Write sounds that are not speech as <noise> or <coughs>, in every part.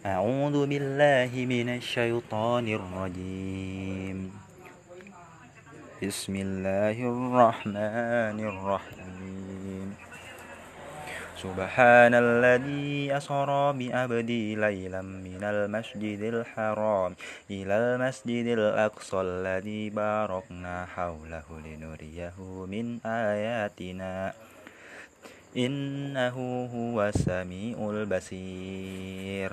أعوذ بالله من الشيطان الرجيم. بسم الله الرحمن الرحيم. سبحان الذي أسرى بأبدي ليلا من المسجد الحرام إلى المسجد الأقصى الذي باركنا حوله لنريه من آياتنا. إنه هو السميع البصير.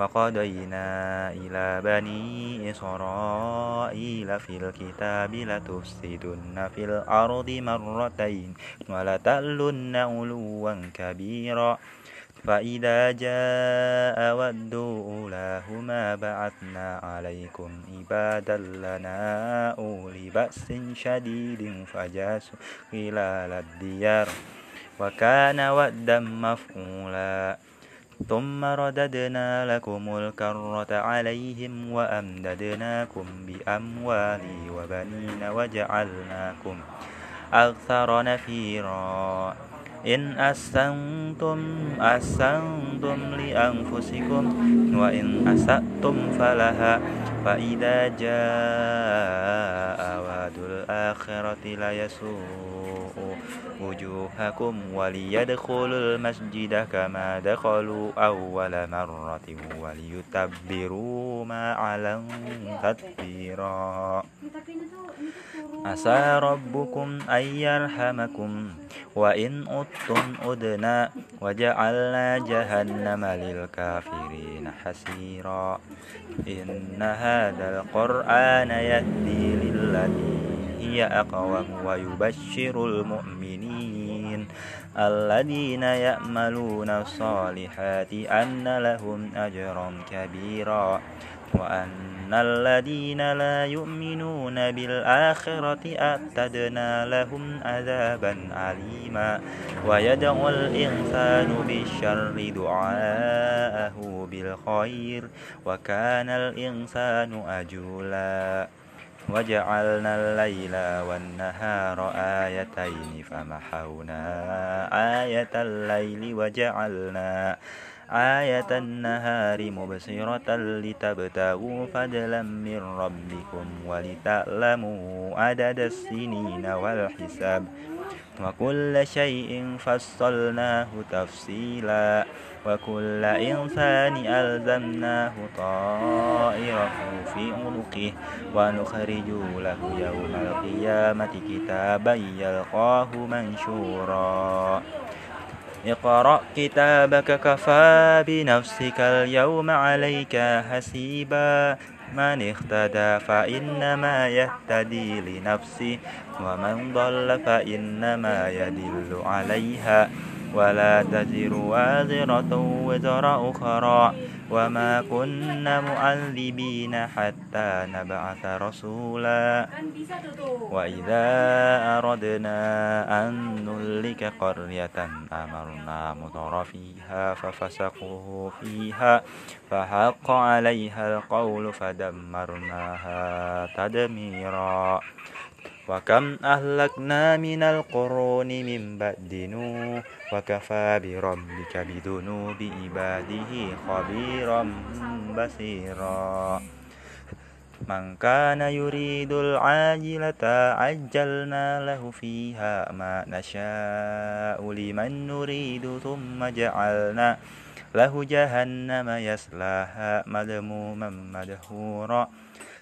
وقضينا إلى بني إسرائيل في الكتاب لتفسدن في الأرض مرتين ولتألن علوا كبيرا. فإذا جاء ود أولاهما بعثنا عليكم عبادا لنا أولي بأس شديد فجاسوا خلال الديار. وكان ودا مفعولا. ثم رددنا لكم الكرة عليهم وأمددناكم بأموال وبنين وجعلناكم أكثر نفيرا. إن أحسنتم أحسنتم لأنفسكم وإن أسأتم فلها فإذا جاء وعد الآخرة ليسوء وجوهكم وليدخلوا المسجد كما دخلوا أول مرة وليتبروا ما علوا تتبيرا عسى ربكم أن يرحمكم. وإن أدتم أدنا وجعلنا جهنم للكافرين حسيرا إن هذا القرآن يهدي للذي هي أقوم ويبشر المؤمنين الذين يأملون الصالحات أن لهم أجرا كبيرا. وأن الذين لا يؤمنون بالآخرة أعتدنا لهم عذابا أليما ويدعو الإنسان بالشر دعاءه بالخير وكان الإنسان أجولا وجعلنا الليل والنهار آيتين فمحونا آية الليل وجعلنا آية النهار مبصرة لتبتغوا فضلا من ربكم ولتعلموا عدد السنين والحساب وكل شيء فصلناه تفصيلا وكل إنسان ألزمناه طائره في عنقه ونخرج له يوم القيامة كتابا يلقاه منشورا اقرأ كتابك كفى بنفسك اليوم عليك حسيبا. من اهتدى فإنما يهتدي لنفسه ومن ضل فإنما يدل عليها. ولا تزر وازرة وزر أخرى وما كنا معذبين حتى نبعث رسولا. وإذا أردنا أن نهلك قرية أمرنا مطر فيها ففسقوا فيها فحق عليها القول فدمرناها تدميرا. وكم أهلكنا من القرون من بعد نوح وكفى بربك بذنوب عباده خبيرا بصيرا. من كان يريد العاجلة عجلنا له فيها ما نشاء لمن نريد ثم جعلنا له جهنم يصلاها مذموما مدحورا.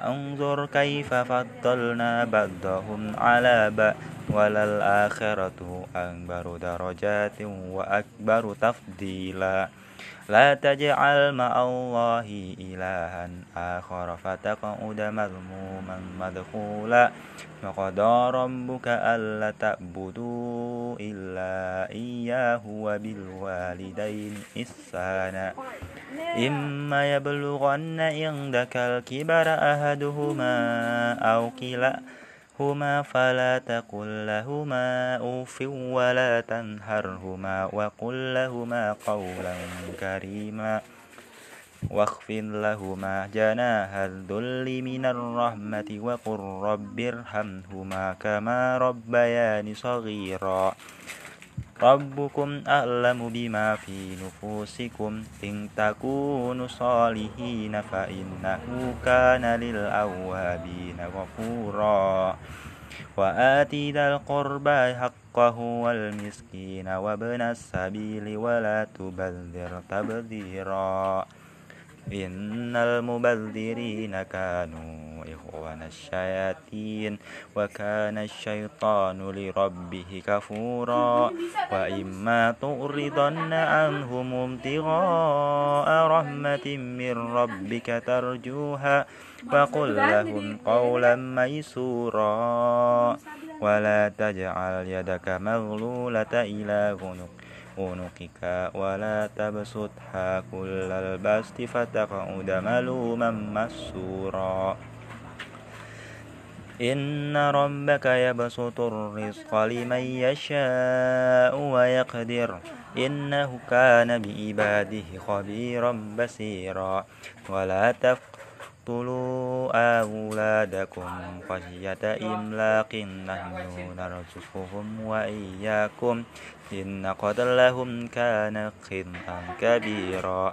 أنظر كيف فضلنا بعضهم على بعض وللآخرة أكبر درجات وأكبر تفضيلا. لا تجعل مع الله إلها آخر فتقعد مذموما مدخولا. وقضى ربك ألا تعبدوا إلا إياه وبالوالدين إحسانا. إما يبلغن عندك الكبر أحدهما أو كلا هما فلا تقل لهما أوف ولا تنهرهما وقل لهما قولا كريما واخفض لهما جناح الذل من الرحمة وقل رب ارحمهما كما ربياني صغيرا ربكم أعلم بما في نفوسكم إن تكونوا صالحين فإنه كان للأوابين غفورا. وآتي ذا القربى حقه والمسكين وابن السبيل ولا تبذر تبذيرا. إن المبذرين كانوا إخوان الشياطين وكان الشيطان لربه كفورا وإما تعرضن عنهم ابتغاء رحمة من ربك ترجوها فقل لهم قولا ميسورا. ولا تجعل يدك مغلولة إلى عنقك عنقك ولا تبسطها كل البسط فتقعد ملوما مسورا إن ربك يبسط الرزق لمن يشاء ويقدر. إنه كان بعباده خبيرا بصيرا. ولا تقتلوا أولادكم خشية إملاق. نحن نرزقهم وإياكم. إن قتلهم كان خطأ كبيرا.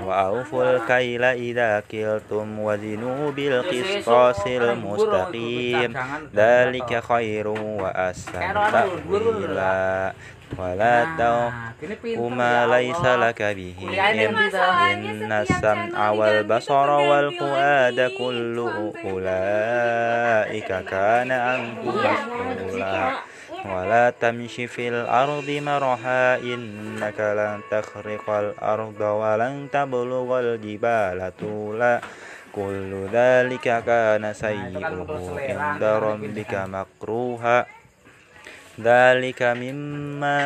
وأوفوا الكيل إذا كلتم وزنوا بالقسطاس المستقيم ذلك خير وأحسن تأويلا ولا تقف ما ليس لك به إن السمع والبصر والفؤاد كل أولئك كان عنه مسؤولا ولا تمش في الأرض مرحا إنك لن تخرق الأرض ولن تبلغ الجبال طولا. كل ذلك كان سيئه عند ربك مكروها. ذلك مما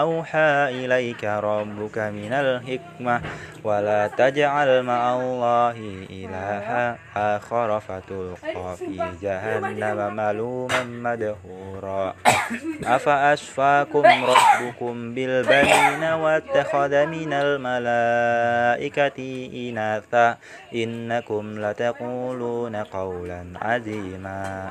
أوحى إليك ربك من الحكمة. ولا تجعل مع الله إلها آخر فتلقى في جهنم ملوما مدهورا <coughs> أفأشفاكم ربكم بالبنين واتخذ من الملائكة إناثا؟ إنكم لتقولون قولا عظيما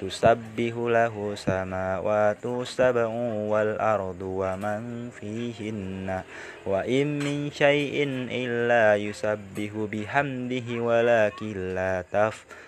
تسبح له سماوات سبع والأرض ومن فيهن وإن من شيء إلا يسبح بحمده ولكن لا تفقهون